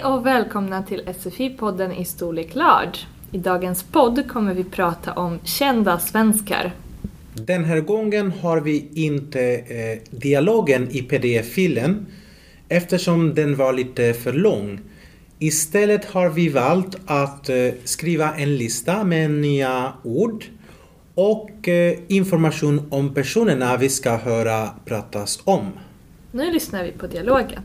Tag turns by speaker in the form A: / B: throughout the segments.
A: Hej och välkomna till SFI-podden i Storlek Large. I dagens podd kommer vi prata om kända svenskar.
B: Den här gången har vi inte eh, dialogen i pdf-filen eftersom den var lite för lång. Istället har vi valt att eh, skriva en lista med nya ord och eh, information om personerna vi ska höra pratas om.
A: Nu lyssnar vi på dialogen.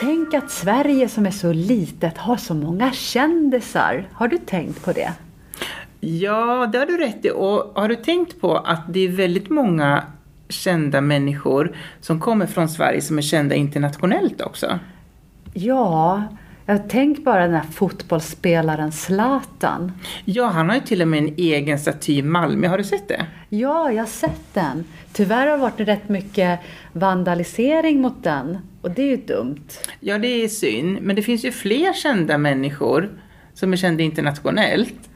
C: Tänk att Sverige som är så litet har så många kändisar. Har du tänkt på det?
D: Ja, det har du rätt i. Och har du tänkt på att det är väldigt många kända människor som kommer från Sverige som är kända internationellt också?
C: Ja, tänk bara den här fotbollsspelaren Zlatan.
D: Ja, han har ju till och med en egen staty i Malmö. Har du sett det?
C: Ja, jag har sett den. Tyvärr har det varit rätt mycket vandalisering mot den och det är ju dumt.
D: Ja, det är synd. Men det finns ju fler kända människor som är kända internationellt.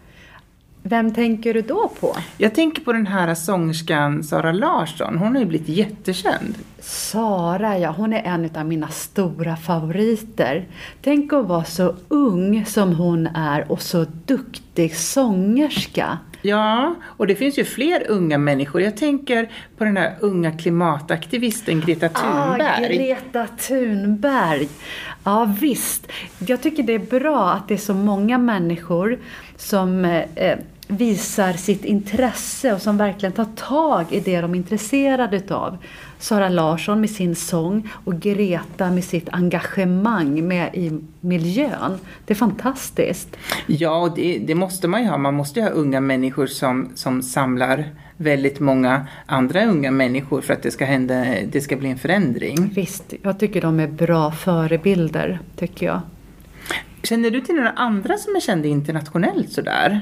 C: Vem tänker du då på?
D: Jag tänker på den här sångerskan Sara Larsson. Hon har ju blivit jättekänd.
C: Sara, ja, hon är en av mina stora favoriter. Tänk att vara så ung som hon är och så duktig sångerska.
D: Ja, och det finns ju fler unga människor. Jag tänker på den här unga klimataktivisten Greta Thunberg.
C: Ah, Greta Thunberg. Ja, visst. Jag tycker det är bra att det är så många människor som eh, visar sitt intresse och som verkligen tar tag i det de är intresserade utav. Sara Larsson med sin sång och Greta med sitt engagemang med i miljön. Det är fantastiskt.
D: Ja, det, det måste man ju ha. Man måste ju ha unga människor som, som samlar väldigt många andra unga människor för att det ska, hända, det ska bli en förändring.
C: Visst, jag tycker de är bra förebilder, tycker jag.
D: Känner du till några andra som är kända internationellt sådär?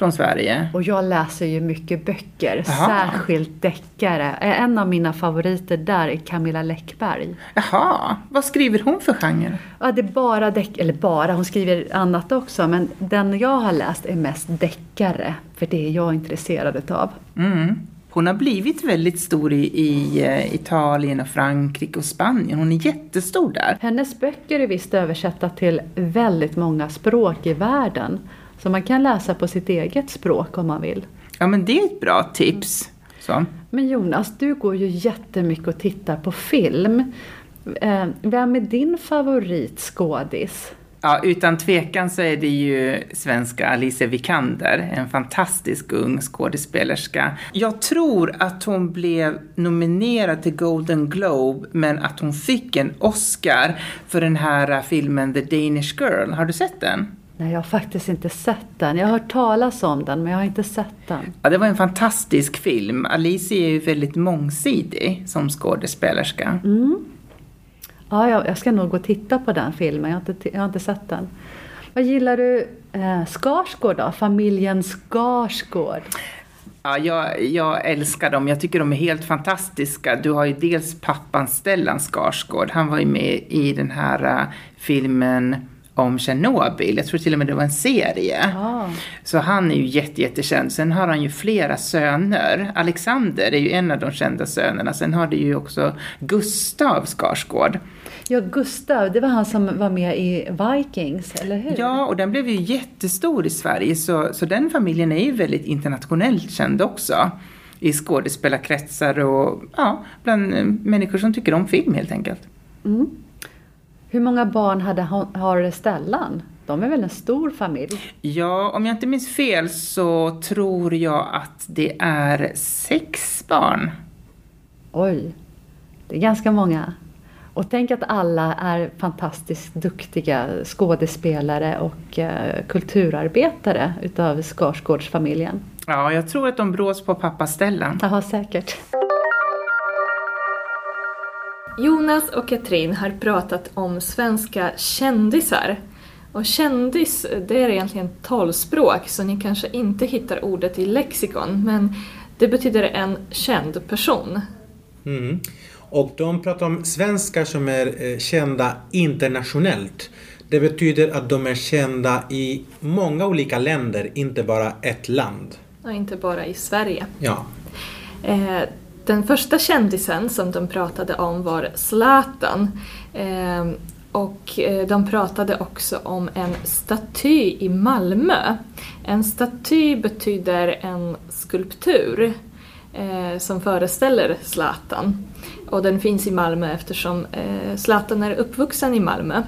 D: Från Sverige.
C: Och jag läser ju mycket böcker, Aha. särskilt deckare. En av mina favoriter där är Camilla Läckberg.
D: Jaha, vad skriver hon för genre?
C: Ja, det är bara deck, eller bara, hon skriver annat också, men den jag har läst är mest deckare, för det är jag intresserad utav.
D: Mm. Hon har blivit väldigt stor i, i uh, Italien och Frankrike och Spanien. Hon är jättestor där.
C: Hennes böcker är visst översatta till väldigt många språk i världen. Så man kan läsa på sitt eget språk om man vill.
D: Ja, men det är ett bra tips. Så.
C: Men Jonas, du går ju jättemycket och tittar på film. Eh, vem är din favoritskådis?
D: Ja, utan tvekan så är det ju svenska Alicia Vikander, en fantastisk ung skådespelerska. Jag tror att hon blev nominerad till Golden Globe, men att hon fick en Oscar för den här filmen The Danish Girl. Har du sett den?
C: Nej, jag har faktiskt inte sett den. Jag har hört talas om den, men jag har inte sett den.
D: Ja, det var en fantastisk film. Alicia är ju väldigt mångsidig som skådespelerska.
C: Mm. Ja, jag, ska nog gå och titta på den filmen. Jag har inte, jag har inte sett den. Vad gillar du eh, Skarsgård då? Familjen Skarsgård?
D: Ja, jag, jag, älskar dem. Jag tycker de är helt fantastiska. Du har ju dels pappan Stellan Skarsgård. Han var ju med i den här uh, filmen om Tjernobyl. Jag tror till och med det var en serie.
C: Ah.
D: Så han är ju jätte, jättekänd. Sen har han ju flera söner. Alexander är ju en av de kända sönerna. Sen har du ju också Gustav Skarsgård.
C: Ja, Gustav, det var han som var med i Vikings, eller hur?
D: Ja, och den blev ju jättestor i Sverige. Så, så den familjen är ju väldigt internationellt känd också. I skådespelarkretsar och ja, bland människor som tycker om film helt enkelt.
C: Mm. Hur många barn hade, har Stellan? De är väl en stor familj?
D: Ja, om jag inte minns fel så tror jag att det är sex barn.
C: Oj, det är ganska många. Och tänk att alla är fantastiskt duktiga skådespelare och eh, kulturarbetare utav Skarsgårdsfamiljen.
D: Ja, jag tror att de brås på pappa Stellan.
C: Ja, säkert.
A: Jonas och Katrin har pratat om svenska kändisar. Och kändis, det är egentligen talspråk så ni kanske inte hittar ordet i lexikon men det betyder en känd person.
B: Mm. Och de pratar om svenskar som är eh, kända internationellt. Det betyder att de är kända i många olika länder, inte bara ett land.
A: Och inte bara i Sverige.
B: Ja.
A: Eh, den första kändisen som de pratade om var Zlatan. Ehm, eh, och de pratade också om en staty i Malmö. En staty betyder en skulptur eh, som föreställer Zlatan. Och den finns i Malmö eftersom eh, Zlatan är uppvuxen i Malmö.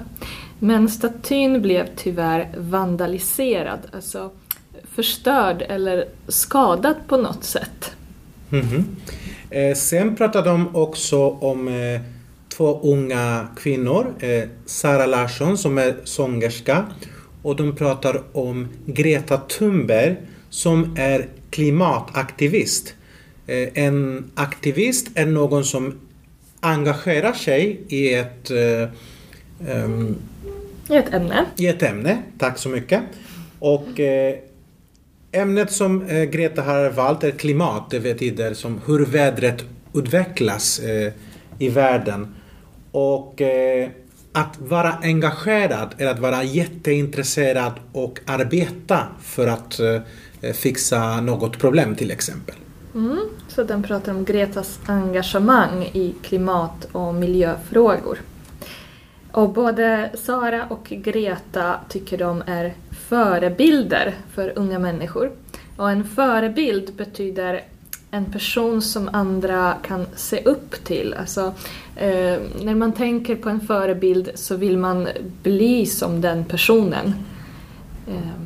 A: Men statyn blev tyvärr vandaliserad, alltså förstörd eller skadad på något sätt.
B: Mm -hmm eh, sen pratade de också om eh, två unga kvinnor. Eh, Sara Larsson som är sångerska och de pratar om Greta Thunberg som är klimataktivist. En aktivist är någon som engagerar sig i ett um,
A: i ett ämne.
B: I ett ämne, tack så mycket. Och eh, ämnet som eh, Greta har valt är klimat. Det betyder som hur vädret utvecklas eh, i världen. Och eh, att vara engagerad är att vara jätteintresserad och arbeta för att fixa något problem till exempel.
A: Mm, så den pratar om Gretas engagemang i klimat och miljöfrågor. Och både Sara och Greta tycker de är förebilder för unga människor. Och en förebild betyder en person som andra kan se upp till. Alltså, eh, när man tänker på en förebild så vill man bli som den personen.
B: Eh.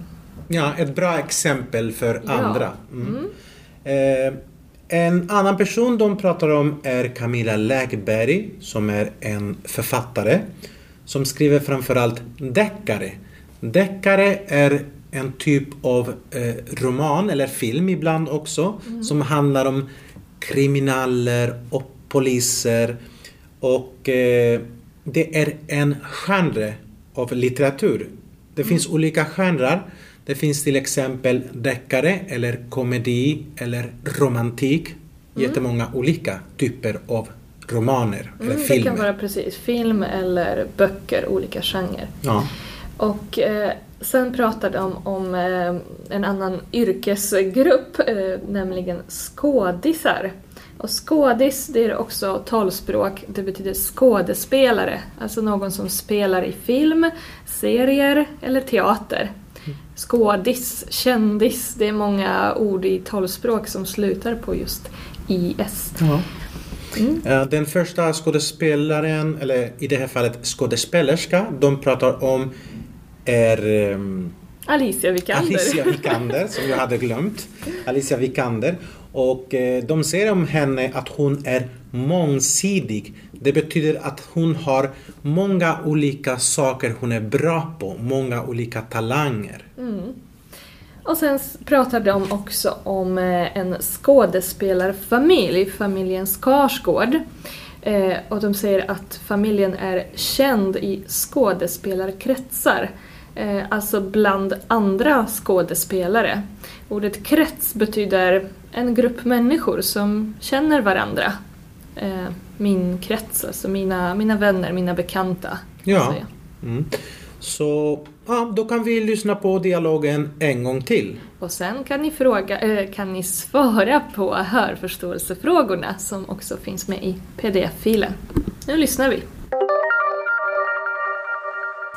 B: Ja, ett bra exempel för ja. andra. Mm. Mm. Eh, en annan person de pratar om är Camilla Lägberg som är en författare som skriver framförallt deckare. Deckare är en typ av eh, roman eller film ibland också mm. som handlar om kriminaler och poliser och eh, det är en genre av litteratur. Det mm. finns olika genrer. Det finns till exempel deckare eller komedi eller romantik. Mm. Jättemånga olika typer av romaner eller mm, filmer.
A: Det kan vara precis film eller böcker, olika genrer.
B: Ja.
A: Och eh, sen pratar de om eh, en annan yrkesgrupp, eh, nämligen skådisar. Och skådis, det är också talspråk, det betyder skådespelare. Alltså någon som spelar i film, serier eller teater. Skådis, kändis, det är många ord i talspråk som slutar på just is.
B: Ja. Mm. Eh, den första skådespelaren, eller i det här fallet skådespelerska, de pratar om är um,
A: Alicia Vikander.
B: Alicia Vikander, som jag hade glömt. Alicia Vikander. Och eh, de säger om henne att hon är mångsidig. Det betyder att hon har många olika saker hon är bra på, många olika talanger.
A: Mm. Och sen pratar de också om eh, en skådespelarfamilj, familjen Skarsgård. Eh, och de säger att familjen är känd i skådespelarkretsar. Eh, alltså bland andra skådespelare. Ordet krets betyder en grupp människor som känner varandra. Min krets, alltså mina, mina vänner, mina bekanta.
B: Ja. Mm. Så ja, då kan vi lyssna på dialogen en gång till.
A: Och sen kan ni, fråga, äh, kan ni svara på hörförståelsefrågorna som också finns med i pdf-filen. Nu lyssnar vi.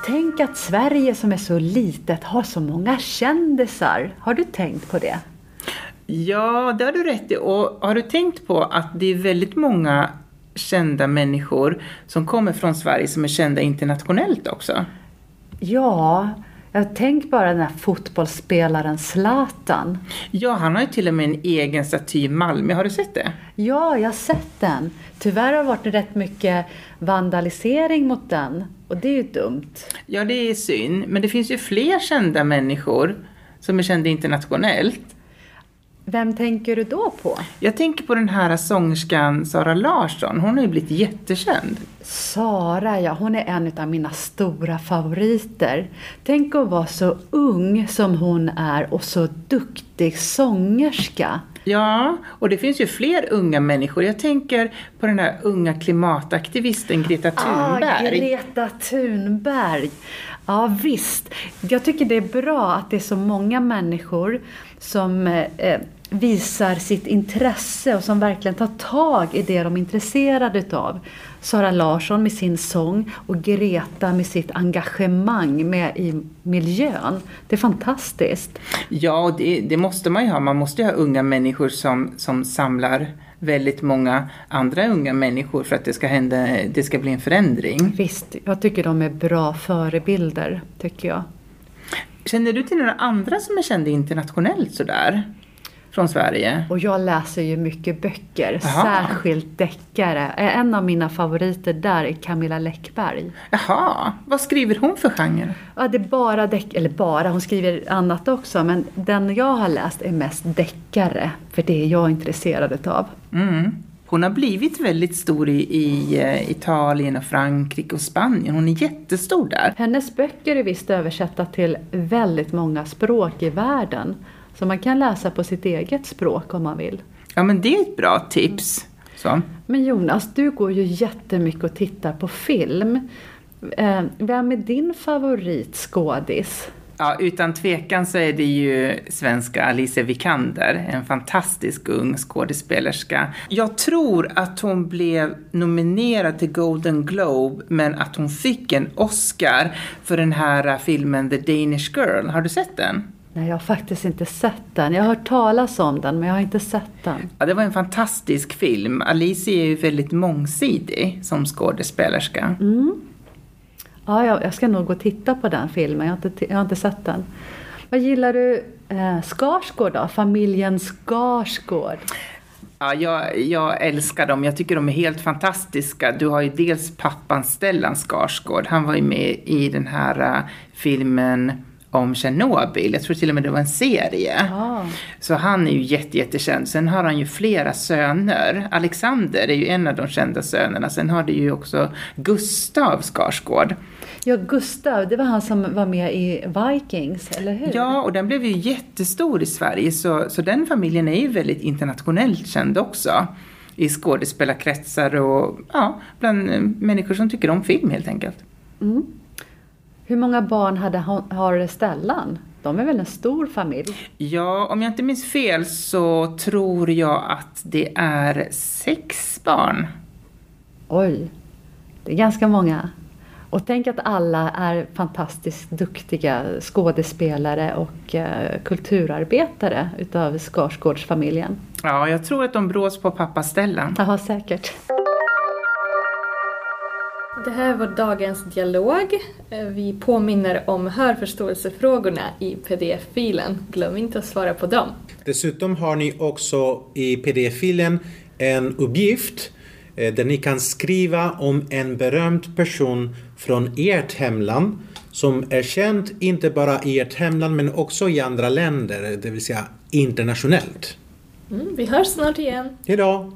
C: Tänk att Sverige som är så litet har så många kändisar. Har du tänkt på det?
D: Ja, det har du rätt i. Och har du tänkt på att det är väldigt många kända människor som kommer från Sverige som är kända internationellt också?
C: Ja, jag tänk bara den här fotbollsspelaren Zlatan.
D: Ja, han har ju till och med en egen staty i Malmö. Har du sett det?
C: Ja, jag har sett den. Tyvärr har det varit rätt mycket vandalisering mot den. Och det är ju dumt.
D: Ja, det är synd. Men det finns ju fler kända människor som är kända internationellt.
C: Vem tänker du då på?
D: Jag tänker på den här sångerskan Sara Larsson. Hon har ju blivit jättekänd.
C: Sara, ja, hon är en av mina stora favoriter. Tänk att vara så ung som hon är och så duktig sångerska.
D: Ja, och det finns ju fler unga människor. Jag tänker på den här unga klimataktivisten Greta ah, Thunberg.
C: Ah, Greta Thunberg. Ja, visst. Jag tycker det är bra att det är så många människor som eh, visar sitt intresse och som verkligen tar tag i det de är intresserade utav. Sara Larsson med sin sång och Greta med sitt engagemang med i miljön. Det är fantastiskt.
D: Ja, det, det måste man ju ha. Man måste ju ha unga människor som, som samlar väldigt många andra unga människor för att det ska, hända, det ska bli en förändring.
C: Visst, jag tycker de är bra förebilder, tycker jag.
D: Känner du till några andra som är kända internationellt sådär? Från Sverige?
C: Och jag läser ju mycket böcker,
D: Aha.
C: särskilt deckare. En av mina favoriter där är Camilla Läckberg.
D: Jaha, vad skriver hon för genre?
C: Ja, det är bara deck, eller bara, hon skriver annat också, men den jag har läst är mest deckare, för det är jag intresserad utav.
D: Mm. Hon har blivit väldigt stor i, i eh, Italien och Frankrike och Spanien. Hon är jättestor där.
C: Hennes böcker är visst översatta till väldigt många språk i världen. Så man kan läsa på sitt eget språk om man vill.
D: Ja, men det är ett bra tips. Så.
C: Men Jonas, du går ju jättemycket och tittar på film. Eh, vem är din favoritskådis?
D: Ja, utan tvekan så är det ju svenska Alice Vikander, en fantastisk ung skådespelerska. Jag tror att hon blev nominerad till Golden Globe, men att hon fick en Oscar för den här filmen The Danish Girl. Har du sett den?
C: Nej, jag har faktiskt inte sett den. Jag har hört talas om den, men jag har inte sett den.
D: Ja, det var en fantastisk film. Alice är ju väldigt mångsidig som skådespelerska.
C: Ja, jag, jag ska nog gå och titta på den filmen. Jag har inte, jag har inte sett den. Vad gillar du eh, Skarsgård då? Familjen Skarsgård.
D: Ja, jag, jag älskar dem. Jag tycker de är helt fantastiska. Du har ju dels pappan Stellan Skarsgård. Han var ju med i den här uh, filmen om Tjernobyl. Jag tror till och med det var en serie.
C: Ja.
D: Så han är ju jätte, jättekänd. Sen har han ju flera söner. Alexander är ju en av de kända sönerna. Sen har du ju också Gustav Skarsgård.
C: Ja, Gustav, det var han som var med i Vikings, eller hur?
D: Ja, och den blev ju jättestor i Sverige. Så, så den familjen är ju väldigt internationellt känd också. I skådespelarkretsar och ja, bland människor som tycker om film helt enkelt.
C: Hur många barn hade, har Stellan? De är väl en stor familj?
D: Ja, om jag inte minns fel så tror jag att det är sex barn.
C: Oj, det är ganska många. Och tänk att alla är fantastiskt duktiga skådespelare och eh, kulturarbetare utav Skarsgårdsfamiljen.
D: Ja, jag tror att de brås på pappa Stellan.
C: Jaha, säkert.
A: Det här var dagens dialog. Eh, Vi påminner om hörförståelsefrågorna i pdf-filen. Glöm inte att svara på dem.
B: Dessutom har ni också i pdf-filen en uppgift eh, där ni kan skriva om en berömd person från ert hemland som är känd inte bara i ert hemland men också i andra länder, det vill säga internationellt.
A: Mm, vi hörs snart igen.
B: Hejdå!